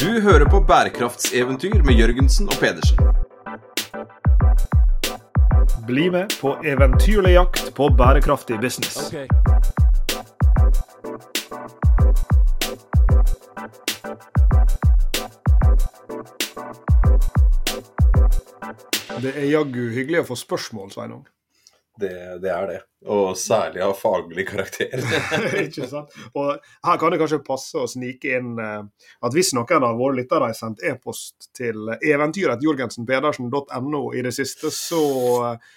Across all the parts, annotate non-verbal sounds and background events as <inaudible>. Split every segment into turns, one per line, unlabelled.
Du hører på bærekraftseventyr med Jørgensen og Pedersen.
Bli med på eventyrlig jakt på bærekraftig business. Det er jaggu hyggelig å få spørsmål, Sveinung.
Det, det, er det. Og særlig av faglig karakter. <laughs>
ikke sant? Og her kan det kanskje passe å snike inn eh, at hvis noen av våre lyttere har sendt e-post til eventyret.jorgensenpedersen.no i det siste, så eh,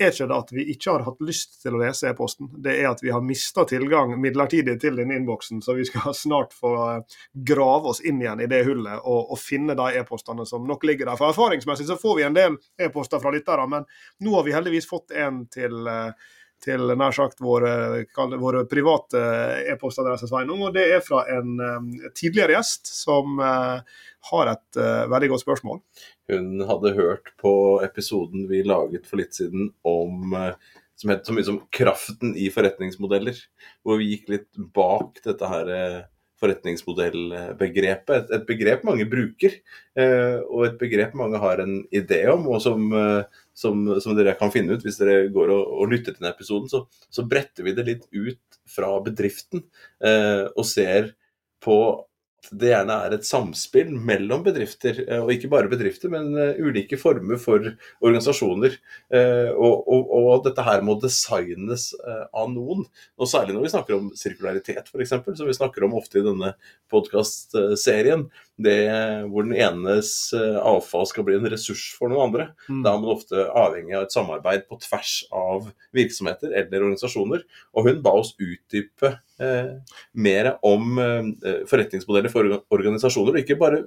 er ikke det at vi ikke har hatt lyst til å lese e-posten, det er at vi har mista tilgang midlertidig til denne innboksen. Så vi skal <laughs> snart få eh, grave oss inn igjen i det hullet og, og finne de e-postene som nok ligger der. For erfaringsmessig så får vi en del e-poster fra lyttere, men nå har vi heldigvis fått en til uh, til nær sagt våre, våre private e-postadresser, Sveinung. Og det er fra en um, tidligere gjest som uh, har et veldig godt spørsmål.
Hun hadde hørt på episoden vi laget for litt siden om som het så mye som 'Kraften i forretningsmodeller', hvor vi gikk litt bak dette her forretningsmodellbegrepet. Et, begrep mange bruker, eh, og et begrep mange har en idé om, og som, eh, som, som dere kan finne ut hvis dere går og, og lytter til denne episoden. Så, så, bretter vi det litt ut fra bedriften eh, og ser på det gjerne er et samspill mellom bedrifter, eh, og ikke bare bedrifter, men eh, ulike former for organisasjoner. Eh, og, og dette her må designes av noen. Og særlig når vi snakker om sirkularitet, f.eks., som vi snakker om ofte i denne podkastserien. Det hvor den enes avfall skal bli en ressurs for noen andre. Mm. Da er man ofte avhengig av et samarbeid på tvers av virksomheter eller organisasjoner. Og hun ba oss utdype mer om eh, forretningsmodeller for organisasjoner. og Ikke bare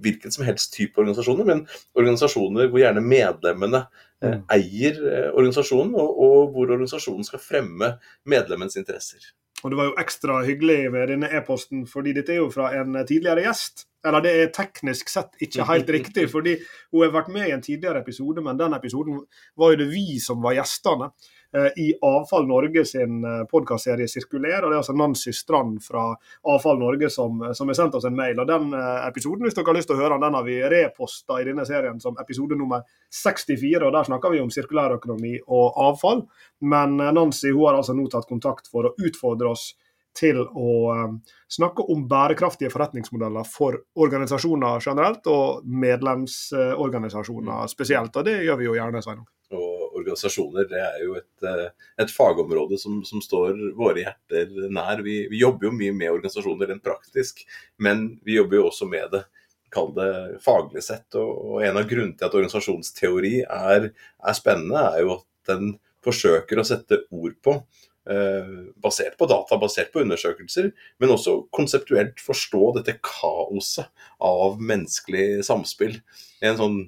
hvilken som helst type organisasjoner, men organisasjoner hvor gjerne medlemmene eh, mm. eier eh, organisasjonen, og, og, hvor organisasjonen skal fremme medlemmens interesser.
Og Det var jo ekstra hyggelig med denne e-posten, fordi dette er jo fra en tidligere gjest. Eller det er teknisk sett ikke helt riktig, fordi hun har vært med i en tidligere episode, men den episoden var jo det vi som var gjestene. Eh, i Avfall Norge sin eh, podkastserie Sirkuler. og Det er altså Nancy Strand fra Avfall Norge som, som har sendt oss en mail. og Den eh, episoden hvis dere har lyst til å høre den, har vi reposta i denne serien som episode nummer 64. og Der snakker vi om sirkulærøkonomi og avfall. Men Nancy hun har altså nå tatt kontakt for å utfordre oss til å snakke om bærekraftige forretningsmodeller for organisasjoner generelt, og medlemsorganisasjoner spesielt. Og det gjør vi jo gjerne, Sveinung
organisasjoner det er jo et, eh, et fagområde som, som, står våre hjerter nær. Vi, vi, jobber jo mye med organisasjoner rent praktisk, men vi jobber jo også med det kall det faglig sett. Og, en av grunnene til at organisasjonsteori er, er spennende, er jo at den forsøker å sette ord på eh, basert på data, basert på undersøkelser, men også konseptuelt forstå dette kaoset av menneskelig samspill. En sånn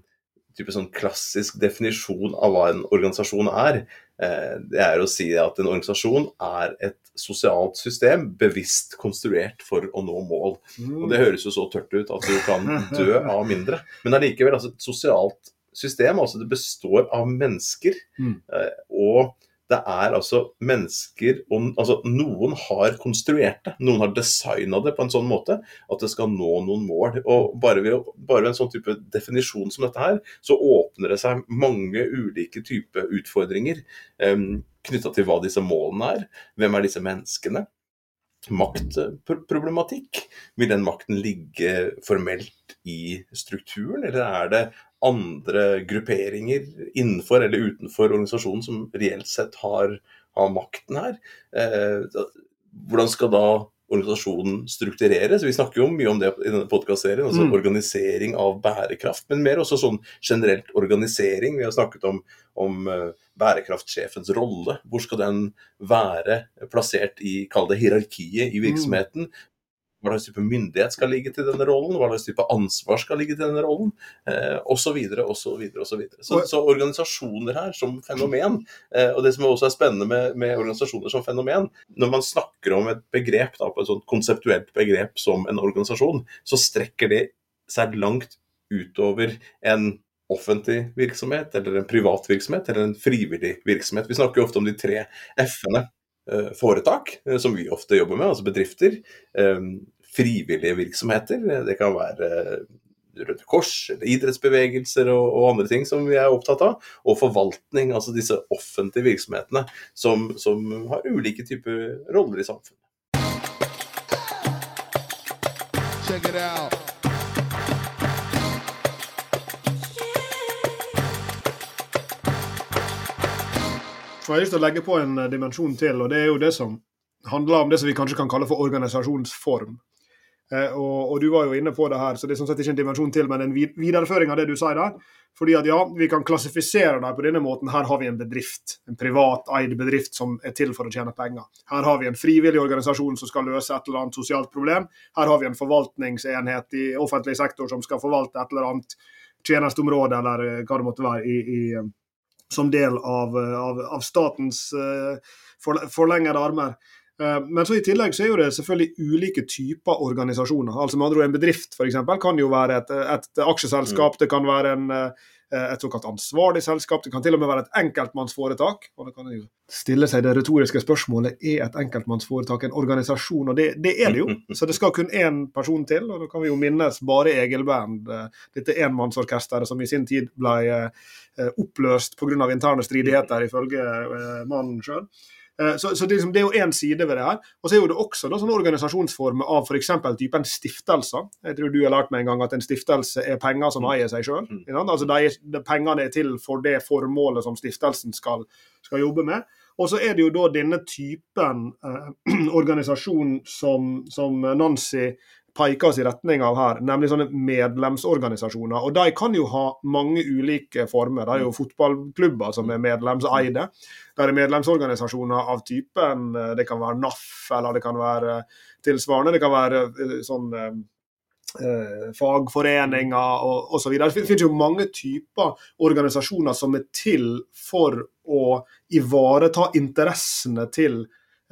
type sånn klassisk definisjon av hva en organisasjon er. Eh, det er å si at en organisasjon er et sosialt system bevisst konstruert for å nå mål. Og Det høres jo så tørt ut at du kan <laughs> dø av mindre, men allikevel altså et sosialt system. altså Det består av mennesker. Mm. Eh, og det er altså mennesker og, altså Noen har konstruert det, noen har designa det på en sånn måte at det skal nå noen mål. og Bare ved, bare ved en sånn type definisjon som dette her, så åpner det seg mange ulike typer utfordringer um, knytta til hva disse målene er. Hvem er disse menneskene? Maktproblematikk? Vil den makten ligge formelt i strukturen, eller er det andre grupperinger innenfor eller utenfor organisasjonen som reelt sett har, har makten her? Eh, hvordan skal da organisasjonen struktureres? Vi snakker jo mye om det i denne podkastserien, altså mm. organisering av bærekraft, men mer også sånn generelt organisering. Vi har snakket om, om uh, bærekraftsjefens rolle. Hvor skal den være plassert i kall det hierarkiet i mm. Hva slags type myndighet skal ligge til denne rollen, hva slags type ansvar skal ligge til denne rollen, eh, osv. osv. Så, så, så organisasjoner her som fenomen, eh, og det som også er spennende med, med, organisasjoner som fenomen, når man snakker om et begrep, da, på et sånt konseptuelt begrep som en organisasjon, så strekker det seg langt utover en offentlig virksomhet, eller en privat virksomhet, eller en frivillig virksomhet. Vi snakker jo ofte om de tre f-ene. Eh, foretak, eh, som vi ofte jobber med, altså bedrifter, frivillige virksomheter. Det kan være Røde Kors, eller idrettsbevegelser og, og, andre ting som vi er opptatt av. Og forvaltning, altså disse offentlige virksomhetene som, som har ulike typer roller i samfunnet. Check it out.
Jeg har lyst til å legge på en dimensjon til, og det er jo det som handler om det som vi kanskje kan kalle for organisasjonsform. Eh, og, og, du var jo inne på det her, så det er sånn sett ikke en dimensjon til, men en videreføring av det du sier der. Fordi at ja, vi kan klassifisere dem på denne måten. Her har vi en bedrift, en privat eid bedrift som er til for å tjene penger. Her har vi en frivillig organisasjon som skal løse et eller annet sosialt problem. Her har vi en forvaltningsenhet i offentlig sektor som skal forvalte et eller annet tjenesteområde, eller eh, hva det måtte være, i, i, eh, som del av, av, av statens uh, forlengede armer. Eh, men så i tillegg så er jo det selvfølgelig ulike typer organisasjoner. Altså med andre En bedrift for eksempel, kan jo være et, et aksjeselskap, det kan være en, eh, et såkalt ansvarlig selskap, det kan til og med være et enkeltmannsforetak. Og det kan jo stille seg det retoriske spørsmålet er et enkeltmannsforetak en organisasjon, og det, det er det jo. <laughs> Så det skal kun én person til, og da kan vi jo minnes bare Egelband, eh, dette enmannsorkesteret som i sin tid ble oppløst pga. interne stridigheter, ifølge mannen sjøl. Eh, så, så det, liksom, det, er jo én side ved det her. Og så er jo det også da, sånne organisasjonsformer av f.eks. typen stiftelser. Jeg tror du har lært meg en gang at en stiftelse er penger som eier seg sjøl. Mm. Altså, de, de, pengene er til for det formålet som stiftelsen skal, skal jobbe med. Og så er det jo da denne typen eh, <clears throat> organisasjon som, som Nancy peker oss i retning av her, nemlig sånne medlemsorganisasjoner. Og De kan jo ha mange ulike former. Det er jo fotballklubber som er medlemseide. Det er medlemsorganisasjoner av typen eh, Det kan være NAF, eller det kan være tilsvarende. Det kan være eh, sånn eh, fagforeninger og osv. Det finnes jo mange typer organisasjoner som er til for å ivareta interessene til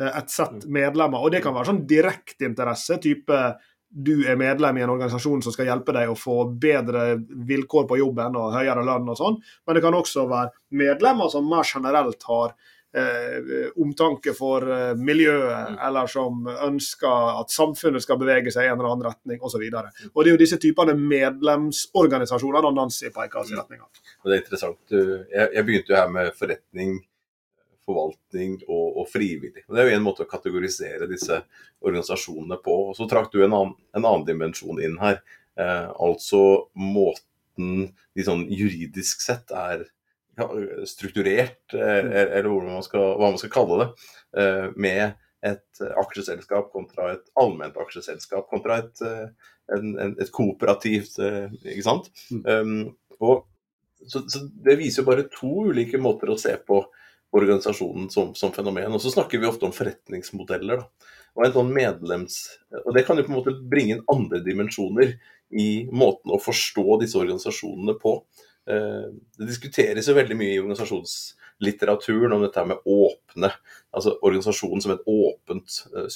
et sett mm. medlemmer. Og det kan være sånn direkteinteresse, type du er medlem i en organisasjon som skal hjelpe deg å få bedre vilkår på jobben og høyere lønn og sånn, men det kan også være medlemmer som mer generelt har eh, omtanke for eh, miljøet, mm. eller som ønsker at samfunnet skal bevege seg i en eller annen retning osv. Og, og det er jo disse typene medlemsorganisasjoner Nancy peker i retning av.
Det er interessant. Jeg, jeg begynte jo her med forretning forvaltning og, og, frivillig. Og det er jo en måte å kategorisere disse organisasjonene på. Og Så trakk du en annen, en annen dimensjon inn her. Eh, altså måten de sånn juridisk sett er ja, strukturert, eh, mm. eller man skal, hva man skal kalle det, eh, med et aksjeselskap kontra et allment aksjeselskap kontra et, eh, en, en, et kooperativt, eh, ikke sant. Mm. Um, og så, så, Det viser jo bare to ulike måter å se på organisasjonen som, som, fenomen. Og så snakker vi ofte om forretningsmodeller. Da. Og en sånn medlems... Og det kan jo på en måte bringe inn andre dimensjoner i måten å forstå disse organisasjonene på. Eh, det diskuteres jo veldig mye i organisasjonslitteraturen om dette med åpne, altså organisasjonen som et åpent eh,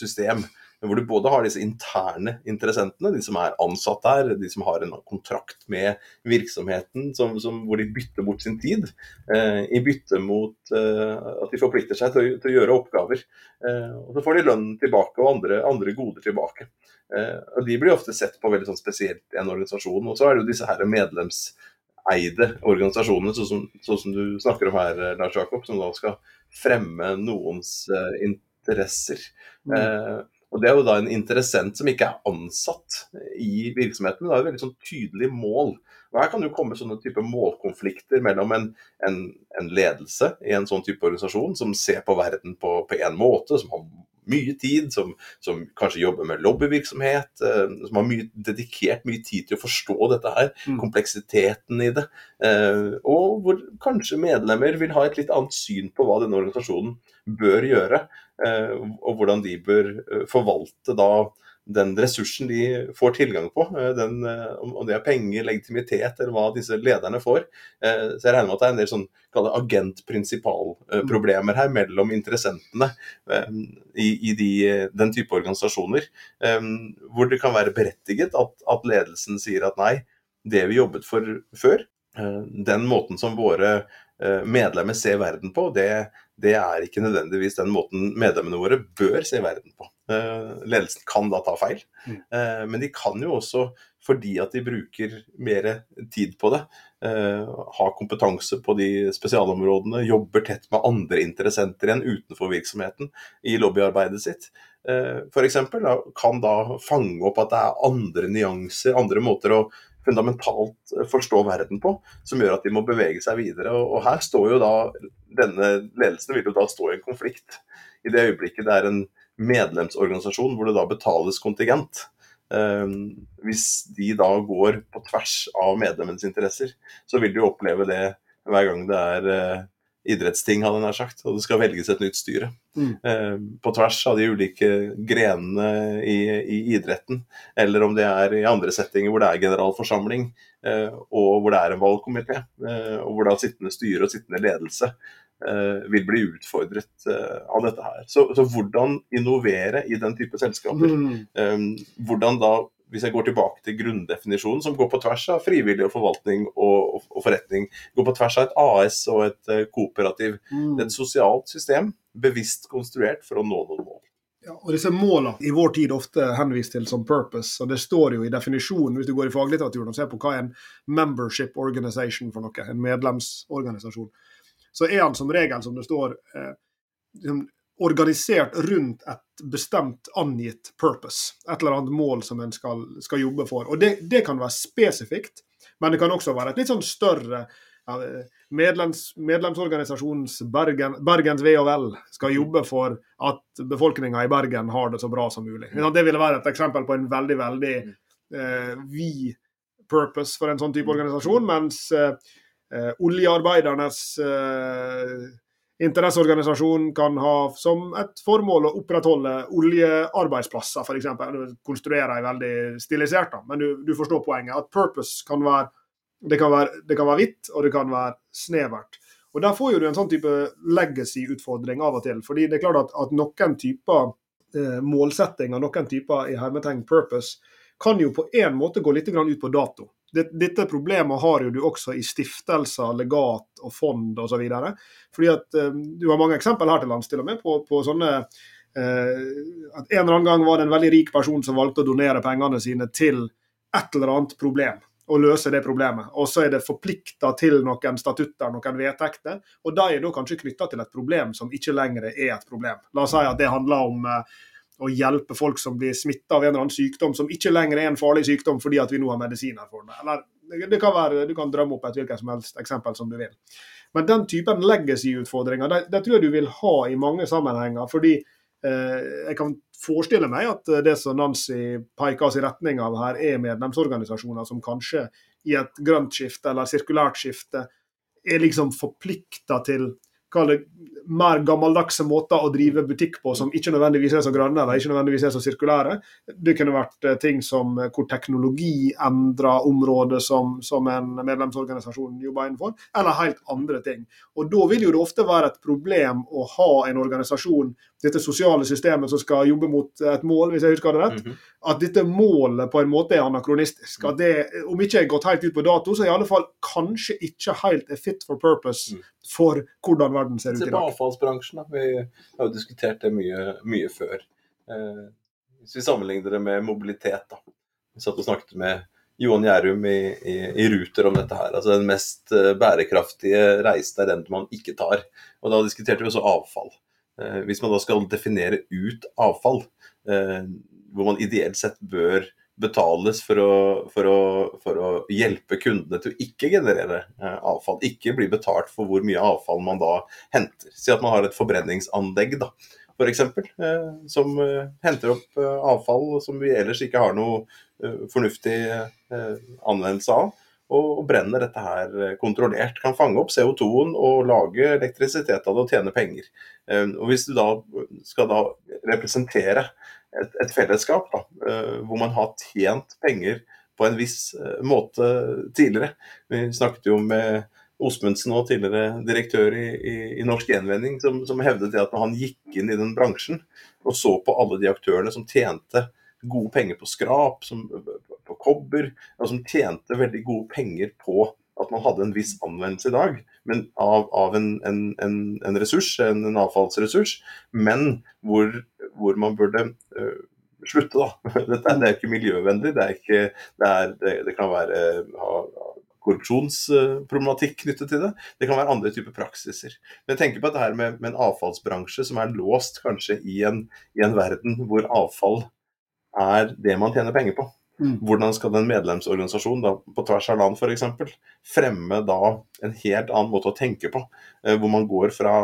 system hvor du både har disse interne interessentene, de som er ansatt der, de som har en kontrakt med virksomheten, som, som, hvor de bytter bort sin tid, eh, i bytte mot eh, at de forplikter seg til, til å gjøre oppgaver. Eh, og Så får de lønn tilbake og andre, andre goder tilbake. Eh, og De blir ofte sett på veldig sånn spesielt i en organisasjon. Og så er det jo disse her medlemseide organisasjonene, sånn som, som, du snakker om her, Lars Jakob, som da skal fremme noens uh, interesser. Mm. Uh, og Det er jo da en interessent som ikke er ansatt i virksomheten, men er et veldig sånn tydelig mål. Og Her kan det jo komme sånne type målkonflikter mellom en, en, en, ledelse i en sånn type organisasjon som ser på verden på én måte, som har mye tid, som, som, kanskje jobber med lobbyvirksomhet, eh, som har mye, dedikert mye tid til å forstå dette her, mm. kompleksiteten i det. Eh, og hvor kanskje medlemmer vil ha et litt annet syn på hva denne organisasjonen bør gjøre, eh, og hvordan de bør forvalte da den ressursen de får tilgang på, eh, den, eh, om det er penger, legitimitet eller hva disse lederne får. Eh, så jeg regner med at det er en del sånn agent-prinsipal-problemer her mellom interessentene i, i de, den type organisasjoner, hvor det kan være berettiget at, at ledelsen sier at nei, det vi jobbet for før, den måten som våre medlemmer ser verden på, det, det er ikke nødvendigvis den måten medlemmene våre bør se verden på. Eh, ledelsen kan da ta feil,
Mm.
eh, men de kan jo også, fordi at de bruker mer tid på det, eh, ha kompetanse på de spesialområdene, jobber tett med andre interessenter igjen utenfor virksomheten i lobbyarbeidet sitt, f.eks., kan da fange opp at det er andre nyanser, andre måter å fundamentalt forstå verden på, som gjør at de må bevege seg videre. Og, her står jo da denne ledelsen vil jo da stå i en konflikt. I det øyeblikket det er en medlemsorganisasjon hvor det da betales kontingent. Um, hvis de da går på tvers av medlemmens interesser, så vil de oppleve det hver gang det er uh, idrettsting, hadde jeg nær sagt, og det skal velges et nytt styre.
Mm.
Uh, på tvers av de ulike grenene i, i, idretten, eller om det er i andre settinger hvor det er generalforsamling, uh, og hvor det er en valgkomité, og hvor da sittende styre og sittende ledelse vil bli utfordret av dette her. Så, så, hvordan innovere i den type selskaper?
Mm.
Hvordan da hvis jeg går tilbake til grunndefinisjonen, som går på tvers av frivillig og forvaltning og, og, og forretning, går på tvers av et AS og et uh, kooperativ.
Mm.
Det er et sosialt system, bevisst konstruert for å nå noen mål.
Ja, og disse målene i vår tid ofte henvist til som purpose, og det står jo i definisjonen hvis du går i faglitteraturen og ser på hva er en membership organization for noe, en medlemsorganisasjon, så er han som regel, som det står, eh, organisert rundt et bestemt angitt purpose. Et eller annet mål som en skal, skal jobbe for. Og det, det, kan være spesifikt, men det kan også være et litt sånn større medlems, Medlemsorganisasjonens Bergen, Bergens vel skal jobbe for at befolkninga i Bergen har det så bra som mulig. Det ville være et eksempel på en veldig, veldig eh, vid purpose for en sånn type organisasjon, mens eh, oljearbeidernes eh, interesseorganisasjon kan ha som et formål å opprettholde oljearbeidsplasser, f.eks. Konstruere ei veldig stilisert, da. men du, du, forstår poenget. At purpose kan være det kan være, det kan være hvitt, og det kan være snevert. Og Der får du en sånn type legacy-utfordring av og til. fordi det er klart at, at noen typer eh, målsettinger, noen typer i hermetegn purpose, kan jo på en måte gå litt ut på dato. Dette problemet har jo du også i stiftelser, legat og fond osv. Fordi at eh, Du har mange eksempel her til lands til og med på, på sånne eh, at En eller annen gang var det en veldig rik person som valgte å donere pengene sine til et eller annet problem. Og løse det problemet. Og så er det forplikta til noen statutter, noen vedtekter. Og de er da kanskje knytta til et problem som ikke lenger er et problem. La oss si at det handler om eh, å hjelpe folk som blir smitta av en eller annen sykdom som ikke lenger er en farlig sykdom fordi at vi nå har medisiner for det. Eller det kan være, Du kan drømme opp et hvilket som helst eksempel som du vil. Men den typen legacy-utfordringer det, det, tror jeg du vil ha i mange sammenhenger. fordi eh, jeg kan forestille meg at det som Nancy peker oss i retning av her, er medlemsorganisasjoner som kanskje i et grønt skifte eller sirkulært skifte er liksom forplikta til det, mer gammeldagse måter å drive butikk på som ikke nødvendigvis er så grønne eller ikke nødvendigvis er så sirkulære. Det kunne vært ting som hvor teknologi endrer området som, som en medlemsorganisasjon jobber innenfor, eller helt andre ting. Og Da vil jo det ofte være et problem å ha en organisasjon, dette sosiale systemet som skal jobbe mot et mål, hvis jeg husker det rett, mm -hmm. at dette målet på en måte er anakronistisk. At det, om ikke er gått helt ut på dato, så er i alle fall kanskje ikke helt er fit for purpose for hvordan verden ser ut i dag.
Se på avfallsbransjen. Da. Vi har jo diskutert det mye, mye før. Eh, hvis vi sammenligner det med mobilitet, da. Vi satt og snakket med Johan Gjærum i, i, i, Ruter om dette her. Altså Den mest bærekraftige reisen er den man ikke tar. Og Da diskuterte vi også avfall. Eh, hvis man da skal definere ut avfall, eh, hvor man ideelt sett bør betales for å, for, å, for å, hjelpe kundene til å ikke generere eh, avfall. Ikke bli betalt for hvor mye avfall man da henter. Si at man har et forbrenningsanlegg, da, f.eks., eh, som eh, henter opp eh, avfall som vi ellers ikke har noe eh, fornuftig eh, anvendelse av. Og, brenner dette her kontrollert. Kan fange opp CO2-en og lage elektrisitet av det og tjene penger. og Hvis du da skal da representere et, et fellesskap da, uh, hvor man har tjent penger på en viss måte tidligere. Vi snakket jo med Osmundsen, og tidligere direktør i, i, i Norsk Gjenvending, som, som hevdet det at når han gikk inn i den bransjen og så på alle de aktørene som tjente gode penger på skrap, som, kobber, og som tjente veldig gode penger på at man hadde en viss anvendelse i dag men av, av en, en, en, en, ressurs, en, avfallsressurs, men hvor, hvor man burde uh, slutte, da. <laughs> Dette det er ikke miljøvennlig. Det, er ikke, det, er, det, det kan være ha, korrupsjonsproblematikk knyttet til det. Det kan være andre typer praksiser. Men tenk på dette med, med en avfallsbransje som er låst kanskje i en, i en verden hvor avfall er det man tjener penger på. Mm. Hvordan skal en medlemsorganisasjon da, på tvers av land f.eks. fremme da en helt annen måte å tenke på, eh, hvor man går fra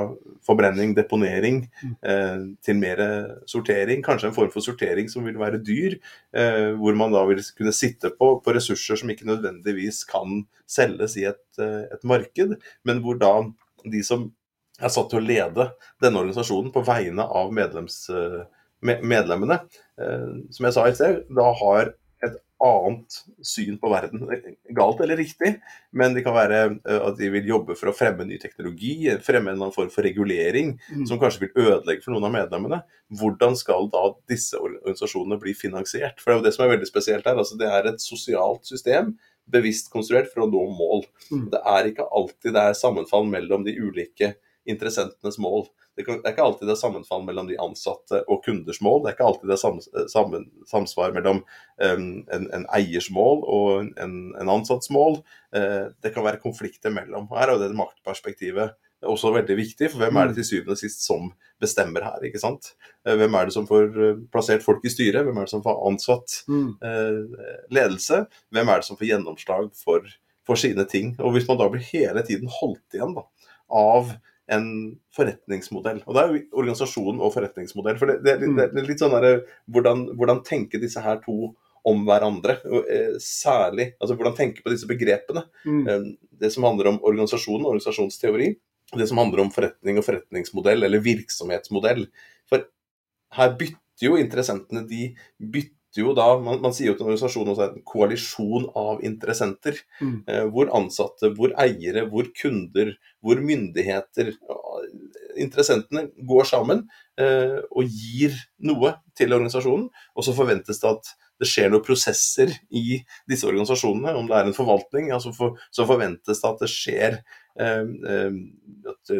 forbrenning, deponering mm. eh, til mer sortering, kanskje en form for sortering som vil være dyr, eh, hvor man da vil kunne sitte på, på, ressurser som ikke nødvendigvis kan selges i et, eh, et marked, men hvor da de som er satt til å lede denne organisasjonen på vegne av medlems, eh, medlemmene, eh, som jeg sa i sted, da har annet syn på verden. Galt eller riktig, men det kan være eh, at de vil jobbe for å fremme ny teknologi, fremme en form for regulering mm. som kanskje vil ødelegge for noen av medlemmene. Hvordan skal da disse organisasjonene bli finansiert? For Det er jo det som er veldig spesielt her. altså Det er et sosialt system bevisst konstruert for å nå mål. Mm. Det er ikke alltid det er sammenfall mellom de ulike interessentenes mål. Det, er ikke alltid det er sammenfall mellom de ansatte og kunders mål. Det er ikke alltid det er sammen, samsvar mellom en, en, eiers mål og en, en ansatts mål. Uh, det kan være konflikter mellom. Her er det maktperspektivet også veldig viktig, for hvem er det til syvende og sist som bestemmer her? ikke sant? Uh, hvem er det som får plassert folk i styret? Hvem er det som får ansatt ledelse? Hvem er det som får gjennomslag for, for sine ting? Og hvis man da blir hele tiden holdt igjen da, av en forretningsmodell. Og det er jo organisasjon og forretningsmodell. For det, det, det, det er litt sånn der, hvordan, hvordan tenker disse her to om hverandre. Eh, særlig altså hvordan tenke på disse begrepene. Mm. Eh, det som handler om organisasjon og organisasjonsteori. Det som handler om forretning og forretningsmodell, eller virksomhetsmodell. For her bytter jo interessentene de bytter jo da Man, man sier jo til en organisasjon også en koalisjon av interessenter. Mm. Eh, hvor ansatte, hvor eiere, hvor kunder, hvor myndigheter Interessentene går sammen eh, og gir noe til organisasjonen. Og så forventes det at det skjer noen prosesser i disse organisasjonene. Om det er en forvaltning, ja, så, for, så forventes det at det skjer eh, eh at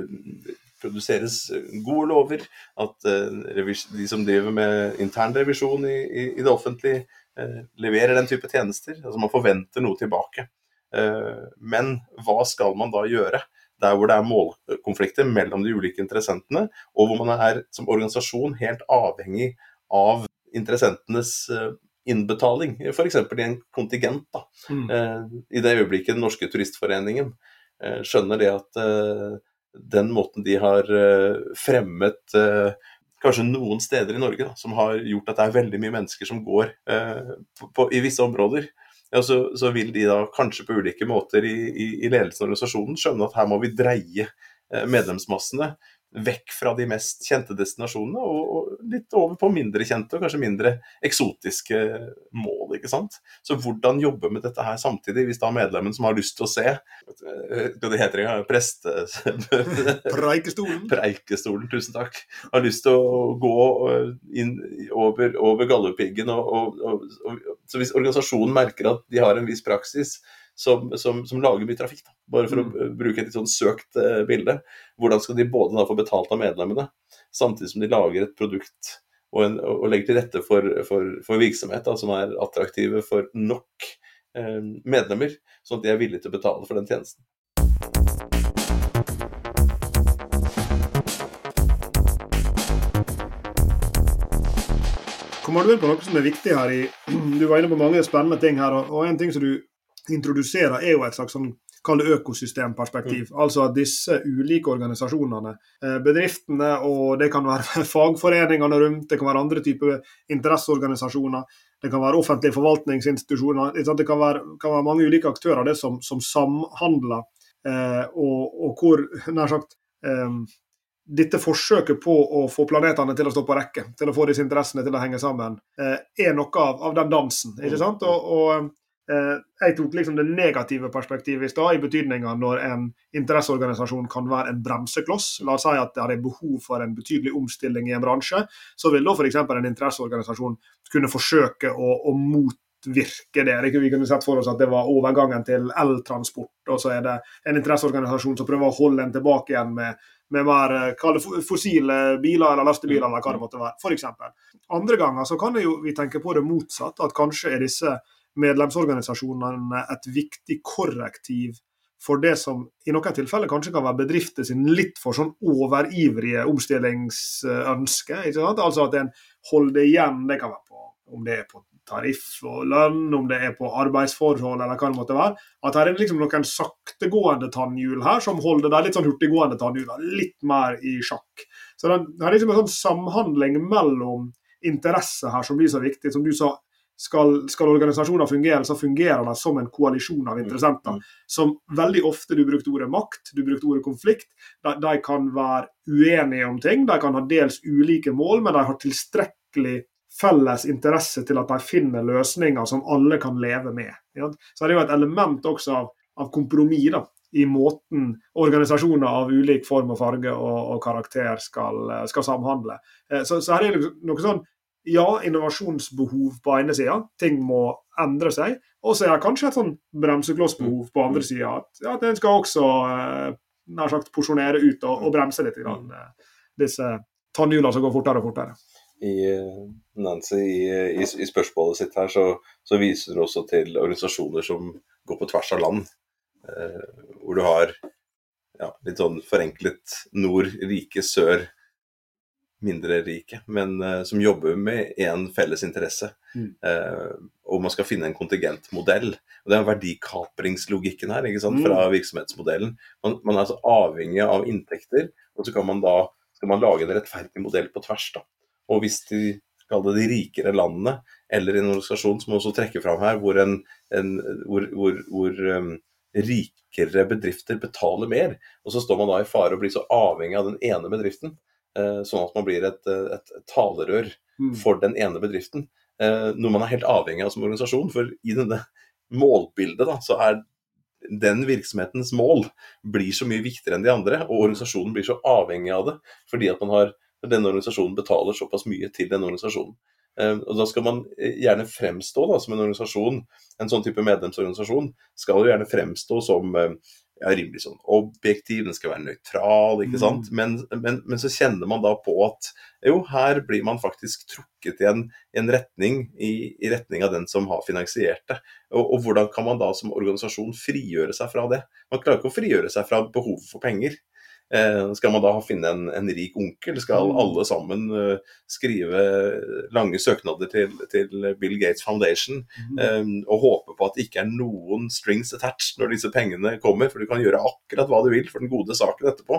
produseres gode lover, at uh, de som driver med internrevisjon i, i, i, det offentlige, uh, leverer den type tjenester. Altså man forventer noe tilbake. Uh, men hva skal man da gjøre? Der hvor det er målkonflikter mellom de ulike interessentene, og hvor man er som organisasjon helt avhengig av interessentenes innbetaling, f.eks. i en kontingent. Da. Mm. I det øyeblikket Den norske turistforeningen skjønner det at den måten de har eh, fremmet eh, kanskje noen steder i Norge da, som har gjort at det er veldig mye mennesker som går eh, på, på, i visse områder. Ja, så, så, vil de da kanskje på ulike måter i, i, i ledelsen og organisasjonen skjønne at her må vi dreie medlemsmassene vekk fra de mest kjente destinasjonene og, litt over på mindre kjente og kanskje mindre eksotiske mål. ikke sant? Så hvordan jobbe med dette her samtidig, hvis da medlemmen som har lyst til å se Hva det heter det? Preste... <laughs>
Preikestolen.
Preikestolen, tusen takk. Har lyst til å gå inn over, over Galdhøpiggen. Og, og, og, så hvis organisasjonen merker at de har en viss praksis som, som, som lager mye trafikk. Da. Bare for mm. å bruke et litt sånn søkt uh, bilde. Hvordan skal de både da få betalt av medlemmene, samtidig som de lager et produkt og, en, og legger til rette for, for, for virksomhet da, som er attraktive for nok uh, medlemmer, sånn at de er villige til å betale for den tjenesten.
Kommer du inn på noe som er viktig her i <clears throat> Du var inne på mange spennende ting her, og en ting som du introduserer, er jo et slags sånn kall det økosystemperspektiv. Mm. Altså at disse ulike organisasjonene, eh, bedriftene og det kan være <laughs> fagforeningene rundt, det kan være andre typer interesseorganisasjoner, det kan være offentlige forvaltningsinstitusjoner. Det kan være, kan være mange ulike aktører det som, som samhandler, eh, og, og, hvor nær sagt eh, dette forsøket på å få planetene til å stå på rekke, til å få disse interessene til å henge sammen, eh, er noe av, av den dansen. ikke sant? Og, og Eh, jeg tok liksom det negative perspektivet i stad, i betydninga når en interesseorganisasjon kan være en bremsekloss. La oss si at det er behov for en betydelig omstilling i en bransje. Så vil da f.eks. en interesseorganisasjon kunne forsøke å, å mot det. Vi kunne sett for oss at det var overgangen til eltransport, og så er det en interesseorganisasjon som prøver å holde en tilbake igjen med, med mer eh, fossile biler eller lastebiler, eller hva det måtte være, f.eks. Andre ganger så kan jo vi tenke på det motsatt, at kanskje er disse medlemsorganisasjonene et viktig korrektiv for det som i noen tilfeller kanskje kan være bedrifter sin litt for sånn overivrige omstillingsønske. Altså at en holder igjen. Det kan være på, om det er på tariff og lønn, om det er på arbeidsforhold eller hva det måtte være. At her er det liksom noen saktegående tannhjul her som holder de litt sånn hurtiggående tannhjulene litt mer i sjakk. Så det er liksom en sånn samhandling mellom interesser her som blir så viktig. Som du sa, skal, skal, organisasjoner fungere, så fungerer de som en koalisjon av interessenter. Mm. Som veldig ofte Du brukte ordet makt, du brukte ordet konflikt. De, de, kan være uenige om ting, de kan ha dels ulike mål, men de har tilstrekkelig felles interesse til at de finner løsninger som alle kan leve med. Ja? Så det er jo et element også av, av kompromiss da, i måten organisasjoner av ulik form og farge og, og karakter skal, skal samhandle. Eh, så, så her er det noe sånn ja, innovasjonsbehov på ene sida, ting må endre seg. Og så er det kanskje et sånn bremseklossbehov på andre sida. At, ja, den skal også eh, nær sagt porsjonere ut og, og bremse litt. Grann, eh, disse tannhjulene som går fortere og fortere.
I, eh, Nancy, i, i, i spørsmålet sitt her så, så, viser du også til organisasjoner som går på tvers av land. Eh, hvor du har ja, litt sånn forenklet nord, rike, sør mindre rike, men uh, som jobber med én felles interesse. Mm. Uh, og man skal finne en kontingentmodell. Og Det er verdikapringslogikken her ikke sant, mm. fra virksomhetsmodellen. Man, man, er altså avhengig av inntekter, og så kan man da, skal man lage en rettferdig modell på tvers. da. Og hvis de kall det de rikere landene, eller en organisasjon som også trekker fram her, hvor, en, en, hvor, hvor, hvor um, rikere bedrifter betaler mer, og så står man da i fare å bli så avhengig av den ene bedriften sånn at man blir et, et talerør mm. for den ene bedriften. Eh, noe man er helt avhengig av som organisasjon. For i denne målbildet da, så er den virksomhetens mål blir så mye viktigere enn de andre, og organisasjonen blir så avhengig av det fordi at man har, denne organisasjonen betaler såpass mye til denne organisasjonen. Eh, og Da skal man gjerne fremstå da, som en organisasjon, en sånn type medlemsorganisasjon skal jo gjerne fremstå som ja, rimelig sånn objektiv, den skal være nøytral, ikke sant. Mm. Men, men, men, så kjenner man da på at jo, her blir man faktisk trukket i en, en retning, i, i, retning av den som har finansiert det. Og, og, hvordan kan man da som organisasjon frigjøre seg fra det? Man klarer ikke å frigjøre seg fra behovet for penger. Eh, skal man da finne en, en, rik onkel? Skal mm. alle sammen uh, skrive lange søknader til, til Bill Gates Foundation mm. um, og håpe på at det ikke er noen strings attached når disse pengene kommer? For du kan gjøre akkurat hva du vil for den gode saken etterpå.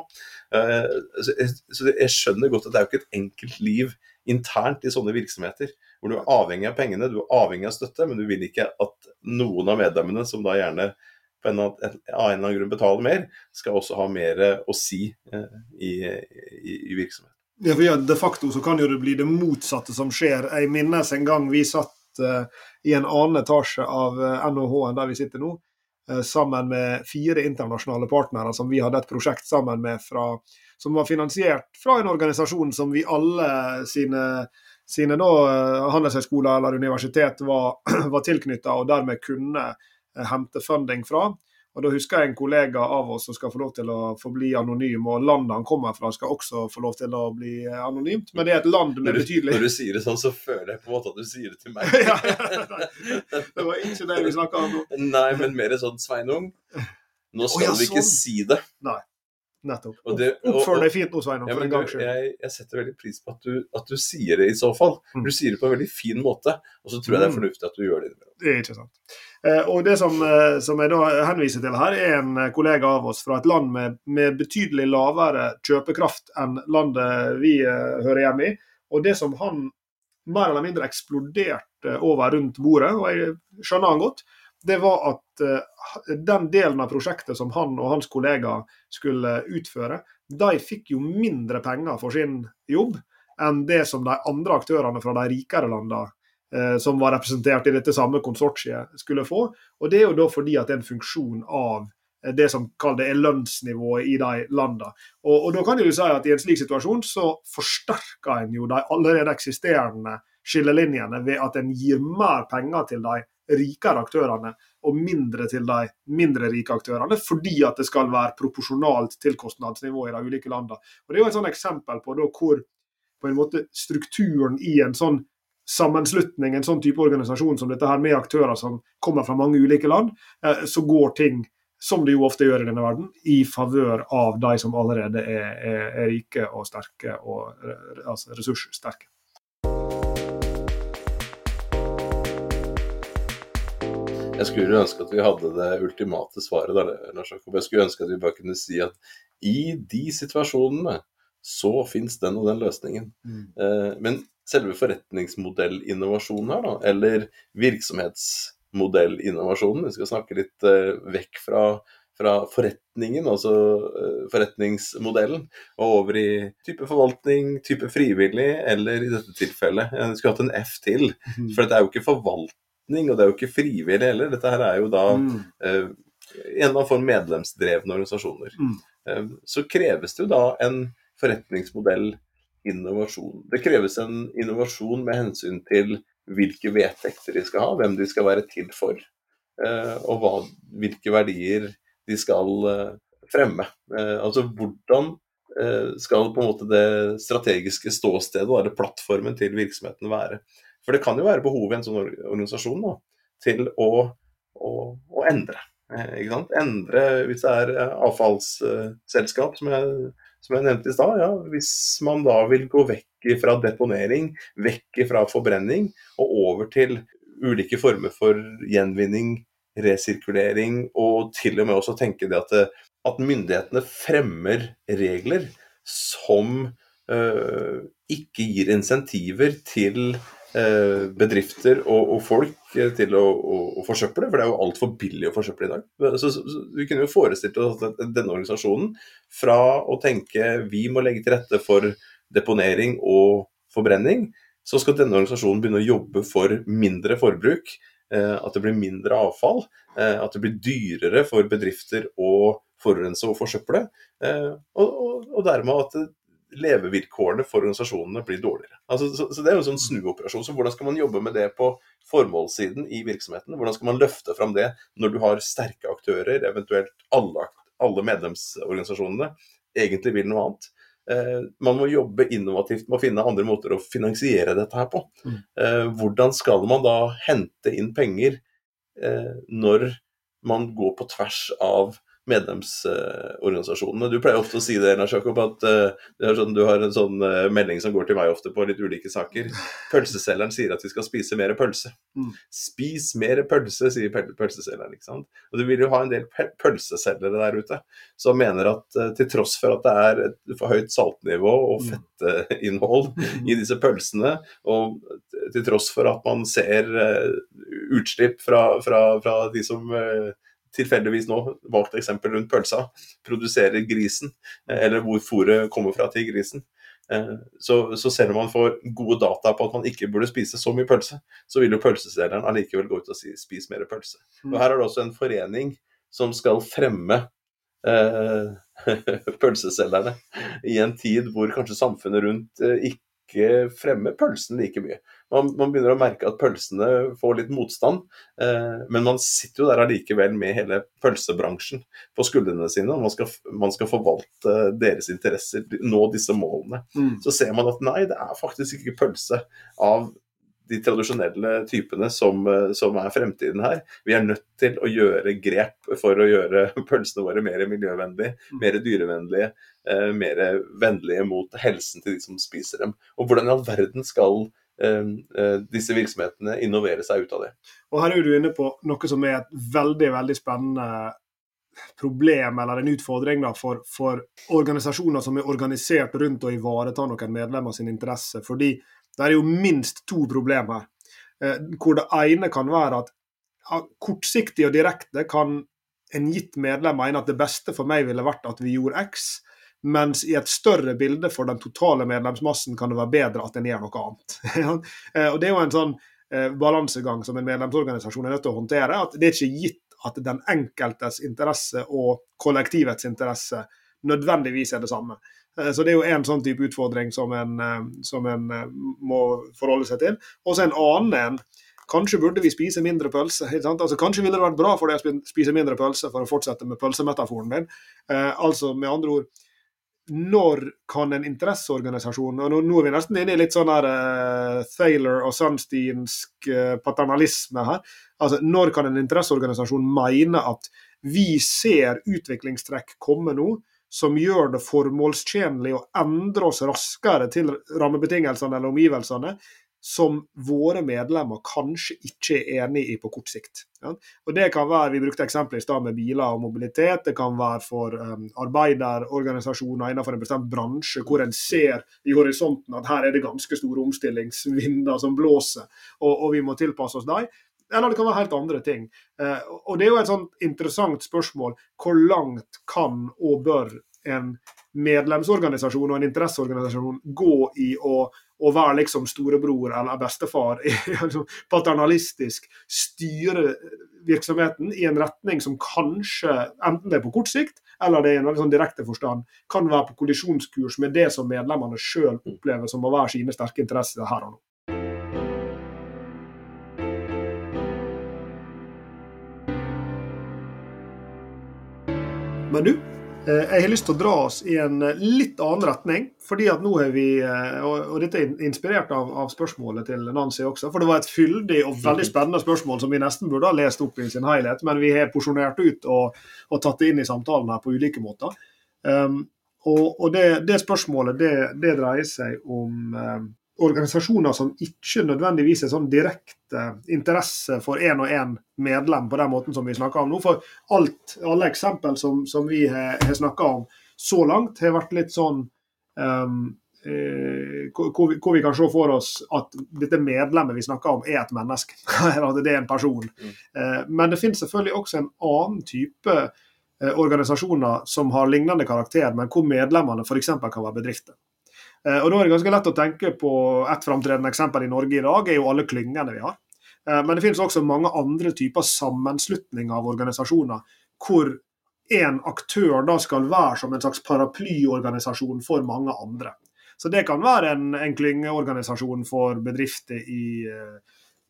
Uh, så, jeg, så, jeg, skjønner godt at det er jo ikke et enkelt liv internt i sånne virksomheter. Hvor du er avhengig av pengene, du er avhengig av støtte, men du vil ikke at noen av medlemmene, som da gjerne på en, av en eller annen grunn betaler mer, skal også ha mer å si eh, i, i, i virksomheten.
Ja, for ja, De facto så kan jo det bli det motsatte som skjer. Jeg minnes en gang vi satt uh, i en annen etasje av uh, eh, NHH enn der vi sitter nå, uh, sammen med fire internasjonale partnere som vi hadde et prosjekt sammen med fra, som var finansiert fra en organisasjon som vi alle sine, sine da, handelshøyskoler eller universitet var, <clears throat> var tilknytta, og dermed kunne Eh, hente funding fra. Og Da husker jeg en kollega av oss som skal få lov til å forbli anonym, og landet han kommer fra skal også få lov til å bli eh, anonymt. Men det er et land med betydelig
Når du sier det sånn, så føler jeg på en måte at du sier det til meg. <laughs>
ja, det var ikke det vi snakka om nå.
Nei, men mer sånn Sveinung. Nå skal oh, ja, vi ikke sånn. si det.
Nei. Nettopp. Oppfør deg fint nå, Sveinung.
Ja, for en gangs skyld. Jeg, jeg, setter veldig pris på at du, at du, sier det i så fall. Mm. Du sier det på en veldig fin måte. Og så tror jeg det er mm. fornuftig at du gjør det.
Det er ikke sant. Eh, og Det som, eh, som, jeg da henviser til her, er en kollega av oss fra et land med, med betydelig lavere kjøpekraft enn landet vi hører hjemme i. Og det som han mer eller mindre eksploderte over rundt bordet, og jeg skjønner han godt, det var at uh, den delen av prosjektet som han og hans kollega skulle utføre, de fikk jo mindre penger for sin jobb enn det som de andre aktørene fra de rikere landene uh, som var representert i dette samme konsortiet, skulle få. Og Det er jo da fordi at det er en funksjon av eh, det som det lønnsnivået i de landene. Og, og, da kan du si at I en slik situasjon så forsterker en jo de allerede eksisterende skillelinjene ved at en gir mer penger til de rikere aktørene og mindre til de mindre rike aktørene, fordi at det skal være proporsjonalt til kostnadsnivået i de ulike landene. Og Det er jo et sånt eksempel på da hvor på en måte strukturen i en sånn sammenslutning, en sånn type organisasjon som dette her, med aktører som kommer fra mange ulike land, eh, så går ting som det jo ofte gjør i denne verden, i favør av de som allerede er, er, er rike og sterke, og altså ressurssterke.
Jeg skulle ønske at vi hadde det ultimate svaret der, Lars Jakob. Jeg skulle ønske at vi bare kunne si at i de situasjonene så fins den og den løsningen. Mm. Eh, men selve forretningsmodellinnovasjonen her, da, eller virksomhetsmodellinnovasjonen, vi skal snakke litt eh, vekk fra, fra forretningen, altså eh, forretningsmodellen, og over i type forvaltning, type frivillig, eller i dette tilfellet Jeg skulle hatt en F til, mm. for dette er jo ikke forvaltning og det er jo ikke frivillig heller. Dette her er jo da mm. eh, en av for medlemsdrevne organisasjoner. Mm. Eh, så kreves det jo da en forretningsmodell innovasjon. Det kreves en innovasjon med hensyn til hvilke vedtekter de skal ha, hvem de skal være til for, eh, og hva, hvilke verdier de skal eh, fremme. Eh, altså hvordan eh, skal på en måte det strategiske ståstedet, eller plattformen til virksomheten være. For det kan jo være behov i en sånn organisasjon nå, til å, å, å endre. Eh, endre hvis det er eh, avfallsselskap, som jeg, som jeg nevnte i stad. Ja, hvis man da vil gå vekk fra deponering, vekk fra forbrenning og over til ulike former for gjenvinning, resirkulering, og til og med også tenke det at, at myndighetene fremmer regler som øh, ikke gir insentiver til bedrifter og, og, folk eh, til å, å, å, forsøple, for det er jo altfor billig å forsøple i dag. Så, så, så, Vi kunne jo forestilt oss at denne organisasjonen, fra å tenke vi må legge til rette for deponering og forbrenning, så skal denne organisasjonen begynne å jobbe for mindre forbruk, eh, at det blir mindre avfall, at det blir dyrere for bedrifter å forurense og forsøple, og, og, og dermed at levevilkårene for organisasjonene blir dårligere. Altså, så, så, Det er jo en sånn snuoperasjon. så Hvordan skal man jobbe med det på formålssiden i virksomheten? Hvordan skal man løfte fram det når du har sterke aktører, eventuelt alle, alle medlemsorganisasjonene, egentlig vil noe annet? Eh, man må jobbe innovativt med å finne andre måter å finansiere dette her på. Mm. Eh, hvordan skal man da hente inn penger eh, når man går på tvers av medlemsorganisasjonene. Du pleier ofte å si det, Lars Jakob, at uh, sånn, du har en sånn uh, melding som går til meg ofte på litt ulike saker. Pølseselgeren sier at vi skal spise mer pølse. Mm. Spis mer pølse, sier pøl pølseselgeren. ikke sant? Og Du vil jo ha en del pølseselgere der ute som mener at uh, til tross for at det er et for høyt saltnivå og mm. fettinnhold mm. i disse pølsene, og til tross for at man ser utslipp fra, fra, fra de som tilfeldigvis nå, valgt eksempel rundt pølsa, produserer grisen, eh, eller hvor fôret kommer fra til grisen. Eh, så, så, selv om man får gode data på at man ikke burde spise så mye pølse, så vil jo pølseselgeren allikevel gå ut og si 'spis mer pølse'. Og Her er det også en forening som skal fremme eh, <laughs> pølseselgerne i en tid hvor kanskje samfunnet rundt eh, ikke ikke fremme pølsen like mye. Man, man, begynner å merke at pølsene får litt motstand, eh, men man sitter jo der allikevel med hele pølsebransjen på skuldrene sine, og man skal, man skal forvalte deres interesser, nå disse målene. Mm. Så ser man at nei, det er faktisk ikke pølse av de tradisjonelle typene som, eh, som, er fremtiden her. Vi er nødt til å gjøre grep for å gjøre <laughs> pølsene våre mer miljøvennlige, mm. mer dyrevennlige, eh, mer vennlige mot helsen til de som spiser dem. Og hvordan i all verden skal eh, eh, disse virksomhetene innovere seg ut av det?
Og Her er du inne på noe som er et veldig, veldig spennende problem eller en utfordring da, for, for, organisasjoner som er organisert rundt å ivareta noen medlemmer sin interesse. fordi det er jo minst to problemer. Eh, hvor det ene kan være at kortsiktig og direkte kan en gitt medlem mene at det beste for meg ville vært at vi gjorde X, mens i et større bilde for den totale medlemsmassen kan det være bedre at en gjør noe annet. <laughs> Eh, og Det er jo en sånn eh, balansegang som en medlemsorganisasjon er nødt til å håndtere. at Det er ikke gitt at den enkeltes interesse og kollektivets interesse nødvendigvis er det samme. Eh, Så det er jo en sånn type utfordring som en, eh, som en eh, må forholde seg til. Og så en annen en. Kanskje burde vi spise mindre pølse. Altså, kanskje ville det vært bra for deg å spise mindre pølse, for å fortsette med pølsemetaforen din. Altså med andre ord når kan en interesseorganisasjon og nå er vi nesten inne i litt sånn her uh, Thaler og Sunsteinsk uh, paternalisme her. Altså, Når kan en interesseorganisasjon mene at vi ser utviklingstrekk komme nå som gjør det formålstjenlig å endre oss raskere til rammebetingelsene eller omgivelsene som våre medlemmer kanskje ikke er enig i på kort sikt. Ja. Og det kan være, Vi brukte eksempel i stad med biler og mobilitet. Det kan være for um, arbeiderorganisasjoner innenfor en bestemt bransje, hvor en ser i horisonten at her er det ganske store omstillingsvinder som blåser, og, og vi må tilpasse oss dem. Eller det kan være helt andre ting. Eh, og Det er jo et sånt interessant spørsmål. Hvor langt kan og bør en medlemsorganisasjon og en interesseorganisasjon gå i å, å være liksom storebror eller bestefar, altså <laughs> paternalistisk, styre virksomheten i en retning som kanskje, enten det er på kort sikt, eller det er i en veldig sånn direkte forstand, kan være på kollisjonskurs med det som medlemmene sjøl opplever som å være sine sterke interesser her og nå. Men du, eh, jeg har lyst til å dra oss i en eh, litt annen retning. fordi at nå har vi, eh, Og, dette er inspirert av, av spørsmålet til Nancy også. For det var et fyldig og veldig spennende spørsmål som vi nesten burde ha lest opp i sin helhet. Men vi har porsjonert ut og, og tatt det inn i samtalen her på ulike måter. Um, og, og det, det spørsmålet det, det dreier seg om um, organisasjoner som ikke nødvendigvis er sånn direkte interesse for én og én medlem på den måten som vi snakker om nå. For alt, alle eksempel som, som vi har, har snakka om så langt, har vært litt sånn um, eh, hvor, vi, hvor vi kan se for oss at dette medlemmet vi snakker om, er et menneske. <laughs> Eller at det er en person. Eh, men det finnes selvfølgelig også en annen type eh, organisasjoner som har lignende karakter, men hvor medlemmene f.eks. kan være bedrifter. Eh, og Da er det ganske lett å tenke på et framtredende eksempel i Norge i dag, er jo alle klyngene vi har. Eh, Men det finnes også mange andre typer sammenslutninger av organisasjoner hvor en aktør da skal være som en slags paraplyorganisasjon for mange andre. Så Det kan være en, en klyngeorganisasjon for bedrifter i, eh,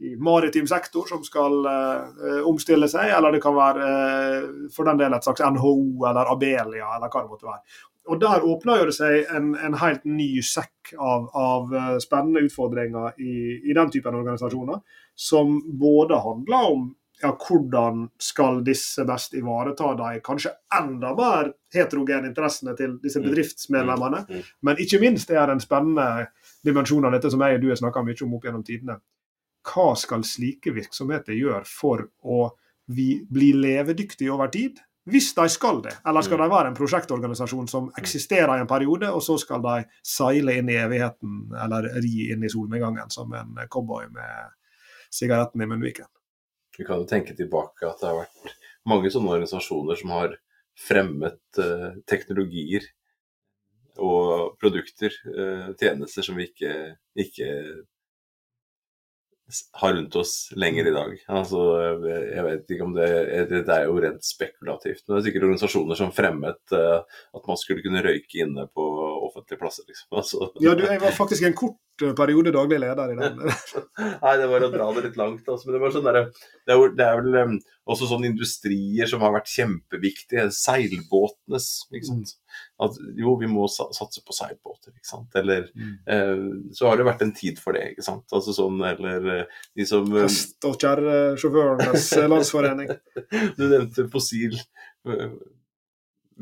i maritim sektor som skal uh, omstille seg, eller det kan være uh, for den del et slags NHO eller Abelia eller hva det måtte være. Og Der åpner det seg en, en helt ny sekk av, av eh, spennende utfordringer i, i den typen organisasjoner, som både handler om ja, hvordan skal disse best ivareta de kanskje enda mer heterogene interessene til disse bedriftsmedlemmene.
Mm.
Men ikke minst er det en spennende dimensjon av dette som jeg og du har snakka mye om opp gjennom tidene. Hva skal slike virksomheter gjøre for å vi, bli levedyktige over tid? Hvis de skal det, eller skal de være en prosjektorganisasjon som eksisterer i en periode, og så skal de seile inn i evigheten, eller ri inn i solnedgangen som en cowboy med sigaretten i munnviken?
Vi kan jo tenke tilbake at det har vært mange sånne organisasjoner som har fremmet eh, teknologier og produkter, eh, tjenester som vi ikke, ikke har rundt oss lenger i dag. Altså, jeg vet ikke om det, det er jo rent spekulativt, men det er sikkert organisasjoner som fremmet uh, at man skulle kunne røyke inne på offentlige plasser. Liksom. <laughs> Altså,
Ja, du, jeg var faktisk en kort periode daglig leder i den. <laughs>
Nei, det var å dra det litt langt. Altså. Men det, var sånn der, det, er, det er vel um, også sånne industrier som har vært kjempeviktige. Seilbåtenes. Ikke sant? At jo, vi må satse på seilbåter. Ikke sant? Eller eh, så har det vært en tid for det. Ikke sant? Altså sånn, eller uh, de som eh,
Hest- og kjerresjåførenes landsforening. <laughs>
Du nevnte fossil eh,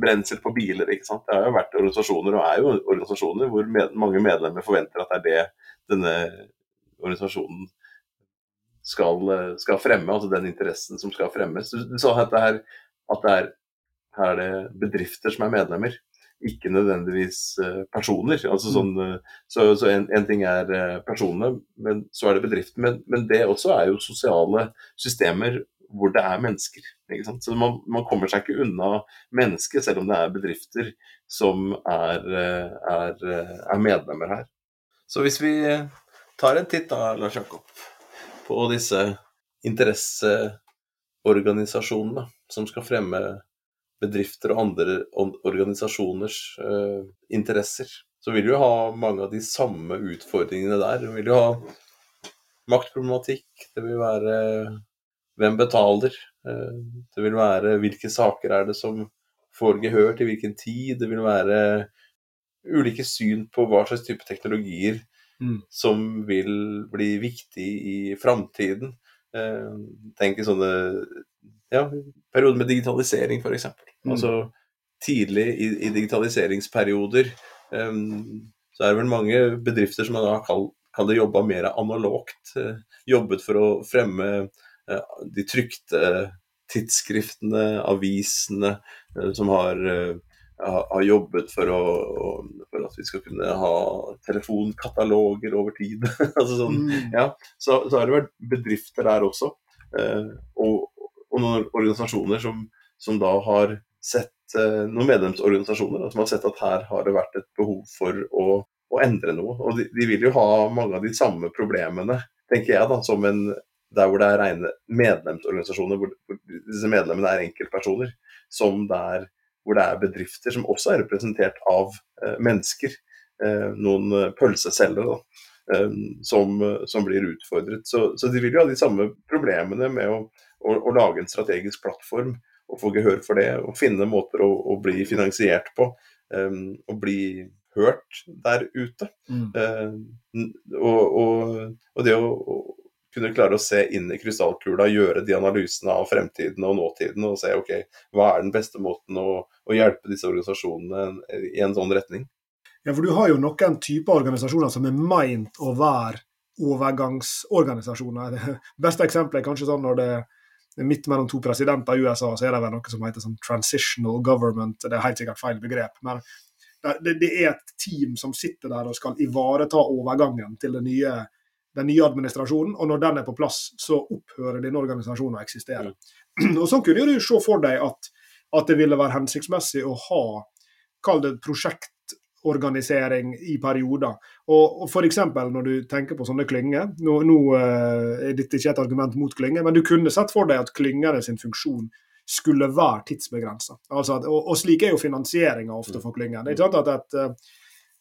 brensel på biler. ikke sant? Det har jo vært organisasjoner, og er jo organisasjoner hvor med, mange medlemmer forventer at det er det denne organisasjonen skal, skal fremme, altså den interessen som skal fremmes. Du, du sa at det, er, at det er, her er det bedrifter som er medlemmer, ikke nødvendigvis eh, personer. Altså sånn, eh, så så en, en ting er eh, personene, men så er det bedrifter. Men, men det også er jo sosiale systemer hvor det er mennesker. Ikke sant? Så man, man kommer seg ikke unna mennesket, selv om det er bedrifter som er, eh, er, eh, er medlemmer her. Så hvis vi tar en titt da, Lars Jakob, på disse interesseorganisasjonene som skal fremme bedrifter og andre organisasjoners uh, interesser, så vil du ha mange av de samme utfordringene der. Du vil jo ha maktproblematikk, det vil være hvem betaler, uh, det vil være hvilke saker er det som får gehør til hvilken tid, det vil være ulike syn på hva slags type teknologier mm. som vil bli viktig i framtiden. Uh, tenk i sånne ja, perioder med digitalisering, f.eks. Mm. Altså tidlig i, i digitaliseringsperioder um, så er det vel mange bedrifter som har kalt det jobba mer analogt. Jobbet for å fremme de trykte tidsskriftene, avisene, uh, som har, har jobbet for, å, for, at vi skal kunne ha telefonkataloger over tid. <laughs> altså sånn, mm. ja, så, så, har det vært bedrifter der også. og, og noen organisasjoner som, som da har sett eh, noen medlemsorganisasjoner som har sett at her har det vært et behov for å, å endre noe. Og de, de, vil jo ha mange av de samme problemene, tenker jeg, da, som en der hvor det er rene medlemsorganisasjoner, hvor, hvor disse medlemmene er enkeltpersoner, som der hvor det er bedrifter som også er representert av eh, mennesker. Eh, noen pølseselgere, da. Eh, som, som, blir utfordret. Så, så, de vil jo ha de samme problemene med å å, å, lage en strategisk plattform og få gehør for det, og finne måter å, å bli finansiert på. Um, og bli hørt der ute. Mm. Uh, og, og, og, det å, kunne klare å se inn i krystallkula, gjøre de analysene av fremtiden og nåtiden, og se ok, hva er den beste måten å, å hjelpe disse organisasjonene i en sånn retning.
Ja, for du har jo noen typer organisasjoner som er meint å være overgangsorganisasjoner. Det <laughs> beste eksempelet er kanskje sånn når det er midt mellom to presidenter i USA, så er det vel noe som heter sånn transitional government. Det er helt sikkert feil begrep. men det, det, er et team som sitter der og skal ivareta overgangen til det nye, den nye administrasjonen. Og når den er på plass, så opphører denne organisasjonen å eksistere. Mm. <clears throat> Og Sånn kunne du se for deg at, at det ville være hensiktsmessig å ha kall det prosjektorganisering i perioder. Og, og F.eks. når du tenker på sånne klynger. Nå, nå uh, er dette ikke et argument mot klynger, men du kunne sett for deg at klyngene sin funksjon skulle være tidsbegrensa. Altså og, og, slik er jo finansieringa ofte for klyngene. At et,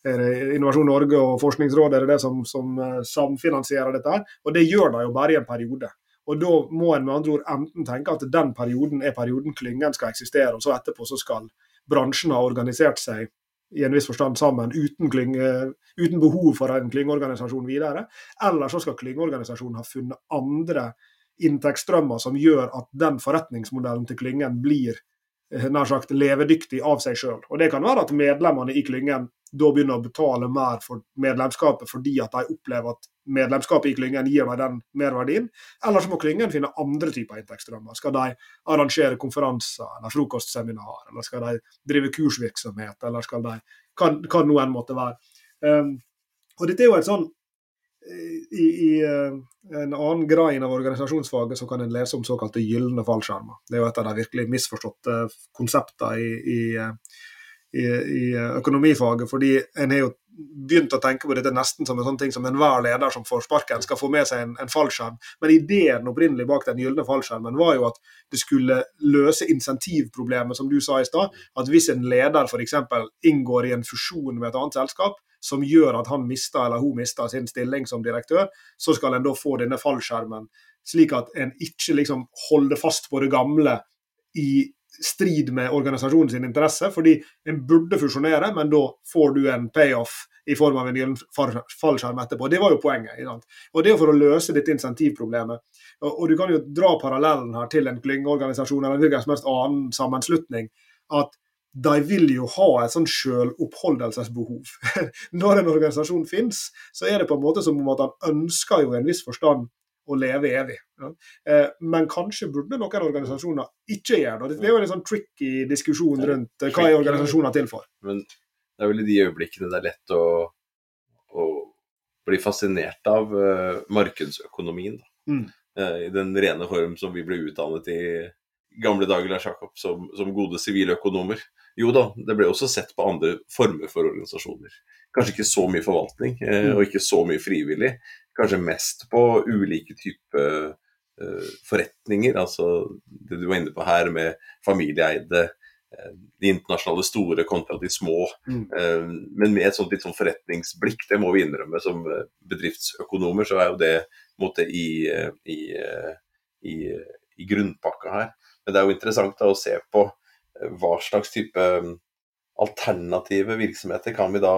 uh, Innovasjon Norge og Forskningsrådet er det som, som uh, samfinansierer dette. her, og Det gjør de jo bare i en periode. Og Da må en med andre ord enten tenke at den perioden er perioden klyngen skal eksistere, og så etterpå så skal bransjen ha organisert seg i en viss forstand sammen uten, klynge, uten behov for en klyngeorganisasjon videre. Eller så skal klyngeorganisasjonen ha funnet andre inntektsstrømmer som gjør at den forretningsmodellen til klyngen blir eh, nær sagt levedyktig av seg sjøl. Det kan være at medlemmene i klyngen da begynner å betale mer for medlemskapet fordi at de opplever at medlemskapet i klyngen gir dem den merverdien. Eller så må klyngen finne andre typer inntektsstrømmer. Skal de arrangere konferanser eller frokostseminar, eller skal de drive kursvirksomhet, eller skal de hva, hva nå enn måtte være. Um, og dette er jo et sånn i, i uh, en annen grein av organisasjonsfaget så kan en lese om såkalte gylne fallskjermer. Det er jo et av de virkelig misforståtte konseptene i, i uh, i, i økonomifaget. fordi en har jo begynt å tenke på dette nesten som en sånn ting som enhver leder som får sparken, skal få med seg en, en fallskjerm. Men ideen opprinnelig bak den gylne fallskjermen var jo at det skulle løse insentivproblemet, som du sa i stad. At hvis en leder f.eks. inngår i en fusjon med et annet selskap, som gjør at han mister eller hun mister sin stilling som direktør, så skal en da få denne fallskjermen. Slik at en ikke liksom holder fast på det gamle i strid med organisasjonen sin interesse, fordi en burde fusjonere, men da får du en payoff i form av en gyllen fallskjerm etterpå. Det var jo poenget. Og Det er for å løse dette insentivproblemet. Og, og Du kan jo dra parallellen her til en klyngeorganisasjon eller hvilken som helst annen sammenslutning. at de vil jo ha et sånn selvoppholdelsesbehov. <laughs> Når en organisasjon finnes, så er det på en måte som om at han ønsker jo i en viss forstand å leve evig. Ja. Eh, men kanskje burde noen organisasjoner ikke gjøre det. Det er jo en sånn tricky diskusjon rundt eh, hva er organisasjoner til for.
Men det er vel i de øyeblikkene det er lett å, å bli fascinert av uh, markedsøkonomien. Mm. I den rene form som vi ble utdannet i gamle dager Lars Jakob, som, som gode siviløkonomer. Jo da, det ble også sett på andre former for organisasjoner. Kanskje ikke så mye forvaltning, eh, mm. og ikke så mye frivillig, kanskje mest på ulike typer uh, forretninger. Altså det du var inne på her med familieeide eh, de internasjonale store kontra de små.
Mm.
Eh, Men med et sånt litt sånn forretningsblikk, det må vi innrømme som eh, bedriftsøkonomer, så er jo det måte, i, eh, i, eh, i, i grunnpakka her. Men det er jo interessant da, å se på eh, hva slags type mm, alternative virksomheter kan vi da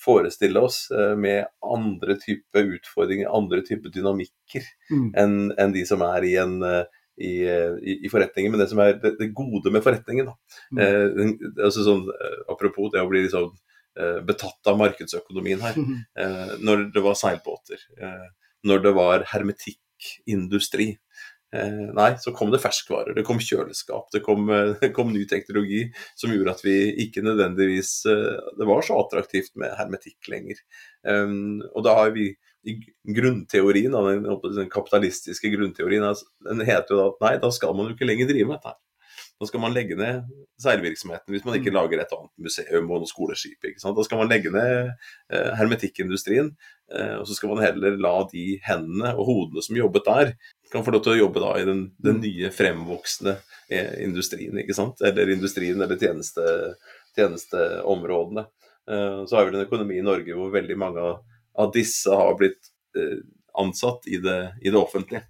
forestille oss eh, med andre type utfordringer, andre type dynamikker
Mm.
enn en de som er i en eh, i, i, forretningen, men det som er det, det gode med forretningen. Da.
Mm.
Eh, altså sånn, apropos det å bli liksom, betatt av markedsøkonomien her. Eh, når det var seilbåter, eh, når det var hermetikkindustri. Eh, nei, så kom det ferskvarer, det kom kjøleskap, det kom, eh, det <laughs> kom ny teknologi som gjorde at vi ikke nødvendigvis eh, Det var så attraktivt med hermetikk lenger. Og da har vi i grunnteorien, den kapitalistiske grunnteorien, altså, den heter jo da at nei, da skal man jo ikke lenger drive med dette. her. Da skal man legge ned seilvirksomheten hvis man ikke lager et annet museum og noe skoleskip. ikke sant? Da skal man legge ned eh, hermetikkindustrien, eh, og så skal man heller la de hendene og hodene som jobbet der, kan få lov til å jobbe da i den, den nye fremvoksende eh, industrien, ikke sant? Eller industrien eller tjeneste, tjenesteområdene. Så har vi en økonomi i Norge hvor veldig mange av, disse har blitt ansatt i det, i det offentlige.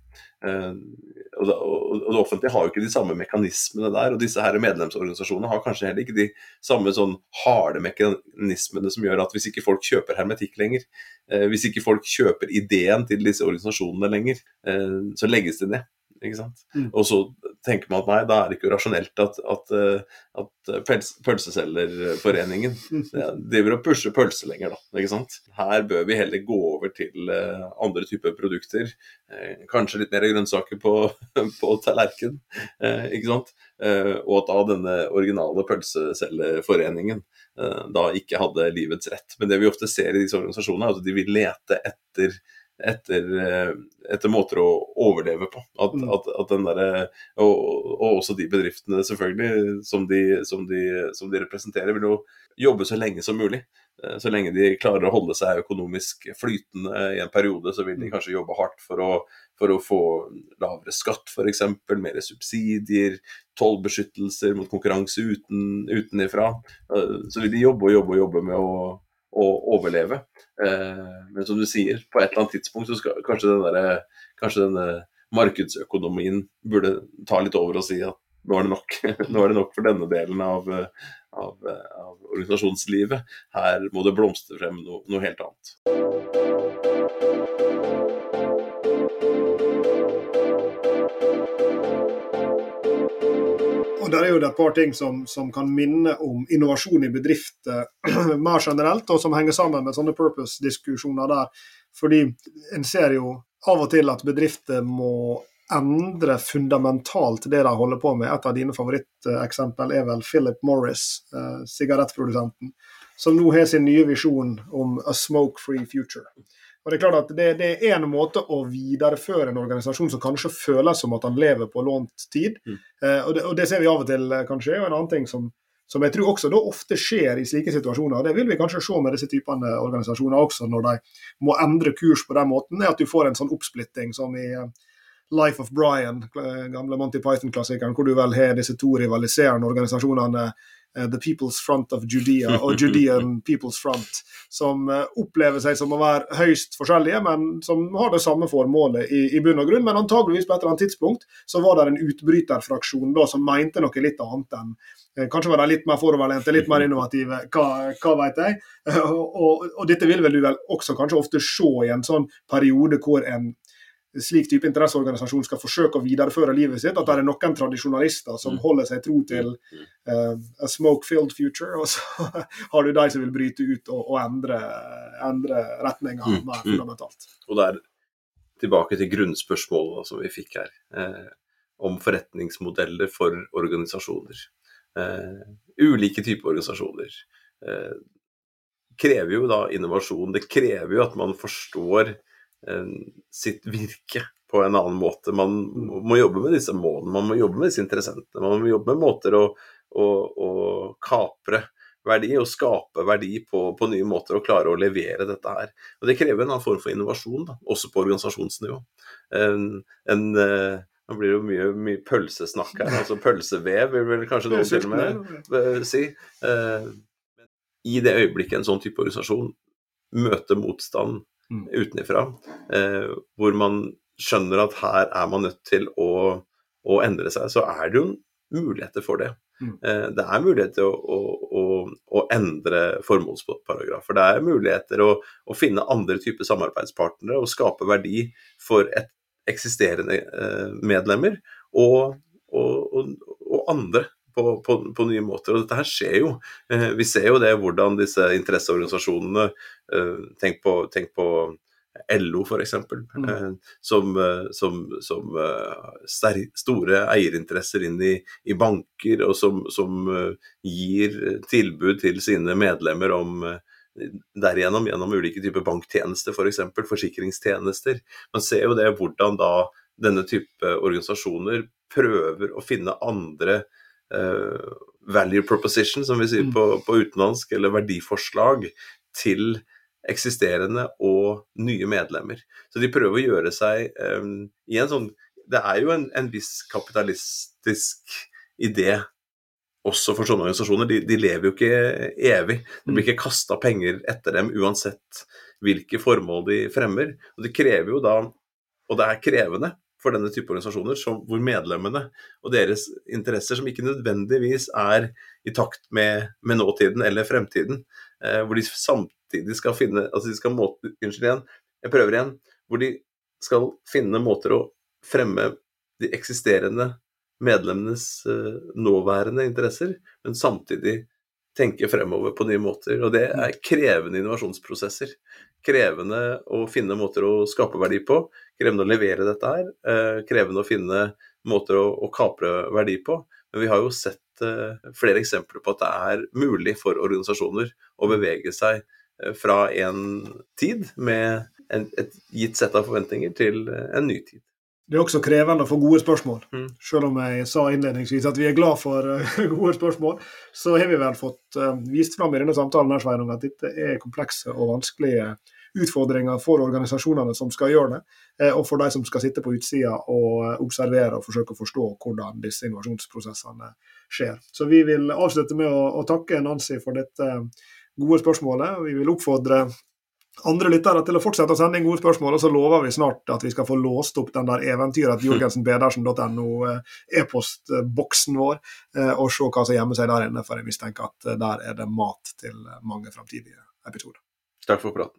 Og, og, det offentlige har jo ikke de samme mekanismene der. Og disse her medlemsorganisasjonene har kanskje heller ikke de samme sånn harde mekanismene som gjør at hvis ikke folk kjøper hermetikk lenger, eh, hvis ikke folk kjøper ideen til disse organisasjonene lenger, eh, så legges de ned. Ikke sant?
Mm.
Og så tenker man at nei, da er det ikke rasjonelt at, at, eh, at pels, Pølseselgerforeningen
Mm.
driver og pusher pølse lenger, da. Ikke sant? Her bør vi heller gå over til eh, andre typer produkter. Eh, kanskje litt mer grønnsaker på, <laughs> på tallerken, eh, ikke sant. Eh, og at da denne originale pølseselgerforeningen eh, da ikke hadde livets rett. Men det vi ofte ser i disse organisasjonene, er at de vil lete etter etter, eh, etter måter å overleve på. At,
Mm.
at, at den der, og, og også de bedriftene, selvfølgelig, som de, som, de, som de representerer, vil jo jobbe så lenge som mulig. Eh, Så lenge de klarer å holde seg økonomisk flytende i en periode, så vil de kanskje jobbe hardt for å, for å få lavere skatt, f.eks., mer subsidier, tollbeskyttelser mot konkurranse uten, utenifra. Eh, Så vil de jobbe og jobbe og jobbe med å, å overleve. Eh, Men som du sier, på et eller annet tidspunkt så skal kanskje den der, kanskje denne markedsøkonomien burde ta litt over og si at nå er det nok. <laughs> Nå er det nok for denne delen av, av, av organisasjonslivet. Her må det blomstre frem noe, noe helt annet.
Og der er jo det et par ting som, som kan minne om innovasjon i bedrifter <clears throat> mer generelt, og som henger sammen med sånne purpose-diskusjoner der. Fordi en ser jo av og til at bedrifter må endre fundamentalt det de holder på med. Et av dine favoritteksempel er vel Philip Morris, eh, sigarettprodusenten, som nå har sin nye visjon om a smoke-free future. Og Det er klart at det, det er en måte å videreføre en organisasjon som kanskje føles som at han lever på lånt tid. Eh, og, det, og det ser vi av og til eh, kan skje. Og en annen ting som, som jeg tror også da ofte skjer i slike situasjoner, og det vil vi kanskje se med disse typene organisasjoner også når de må endre kurs på den måten, er at du får en sånn oppsplitting som i eh, Life of Brian, gamle Monty Python-klassikeren, hvor du vel har disse to rivaliserende organisasjonene The People's Front of Judea og <laughs> Judean People's Front, som eh, opplever seg som å være høyst forskjellige, men som har det samme formålet i, i bunn og grunn. Men antageligvis på et eller annet tidspunkt så var det en utbryterfraksjon da som mente noe litt annet enn eh, Kanskje var de litt mer foroverlente, litt mer innovative, hva, hva vet jeg. Eh, <laughs> Og, og, og dette vil vel du vel også kanskje ofte se i en sånn periode hvor en slik type interesseorganisasjon skal forsøke å videreføre livet sitt, at det er noen tradisjonalister som
Mm.
holder seg tro til uh, a smoke-filled future, og så <laughs> har du de som vil bryte ut og, og endre, endre retninga
Mm,
mer fundamentalt.
Og det er tilbake til grunnspørsmålet som vi fikk her, eh, om forretningsmodeller for organisasjoner. Eh, ulike typer organisasjoner. Eh, krever jo da innovasjon. Det krever jo at man forstår sitt virke på en annen måte. Man må, må jobbe med disse målene, man må jobbe med disse interessentene. Man må jobbe med måter å, å, å kapre verdi og skape verdi på, på nye måter og klare å levere dette her. Og Det krever en annen form for innovasjon, da, også på organisasjonsnivå. En, en, eh, Nå blir det jo mye, mye pølsesnakk her. altså Pølsevev vil vel kanskje noen til og med eh, si. Eh, I det øyeblikket en sånn type organisasjon møter motstand
Mm.
Utenfra, eh, hvor man skjønner at her er man nødt til å, å endre seg, så er det jo muligheter for det.
Mm.
Eh, det er muligheter til å, å, å, å endre formålsparagrafer. Det er muligheter å, å finne andre typer samarbeidspartnere og skape verdi for et eksisterende eh, medlemmer og, og, og, og andre på, på, på nye måter. Og dette her skjer jo. Eh, vi ser jo det hvordan disse interesseorganisasjonene eh, Tenk på, tenk på LO f.eks.,
Mm.
eh, som, eh, som, som eh, store eierinteresser inn i, i banker, og som, som eh, gir tilbud til sine medlemmer om derigjennom gjennom ulike typer banktjenester, f.eks. For forsikringstjenester. Man ser jo det hvordan da denne type organisasjoner prøver å finne andre eh, value proposition, som vi sier
Mm.
på, på utenlandsk, eller verdiforslag, til eksisterende og nye medlemmer. Så de prøver å gjøre seg um, i en sånn Det er jo en, en viss kapitalistisk idé også for sånne organisasjoner. De, de lever jo ikke evig. Det blir ikke kasta penger etter dem uansett hvilke formål de fremmer. Og det krever jo da, og det er krevende for denne type organisasjoner, som, hvor medlemmene og deres interesser, som ikke nødvendigvis er i takt med, med nåtiden eller fremtiden, eh, hvor de samtidig skal finne altså de skal måte, Unnskyld igjen, jeg prøver igjen. Hvor de skal finne måter å fremme de eksisterende medlemmenes eh, nåværende interesser, men samtidig tenke fremover på nye måter. Og det er krevende innovasjonsprosesser. Krevende å finne måter å skape verdi på, krevende å levere dette her, eh, krevende å finne måter å, å kapre verdi på. Men vi har jo sett eh, flere eksempler på at det er mulig for organisasjoner å bevege seg eh, fra en tid med et gitt sett av forventninger til en ny tid.
Det er også krevende å få gode spørsmål.
Mm.
Selv om jeg sa innledningsvis at vi er glad for <laughs> gode spørsmål, så har vi vel fått vist fram i denne samtalen her, Sveinung, at dette er komplekse og vanskelige utfordringer for organisasjonene som skal gjøre det, eh, og for de som skal sitte på utsida og eh, observere og forsøke å forstå hvordan disse innovasjonsprosessene skjer. Så vi vil avslutte med å, takke Nancy for dette gode spørsmålet. Vi vil oppfordre andre lyttere til å fortsette å sende inn gode spørsmål, og så lover vi snart at vi skal få låst opp den der eventyret jorgensenpedersen.no e-postboksen vår, eh, og se hva som gjemmer seg der inne, for jeg mistenker at eh, der er det mat til mange framtidige episoder.
Takk for praten.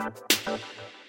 Thank you.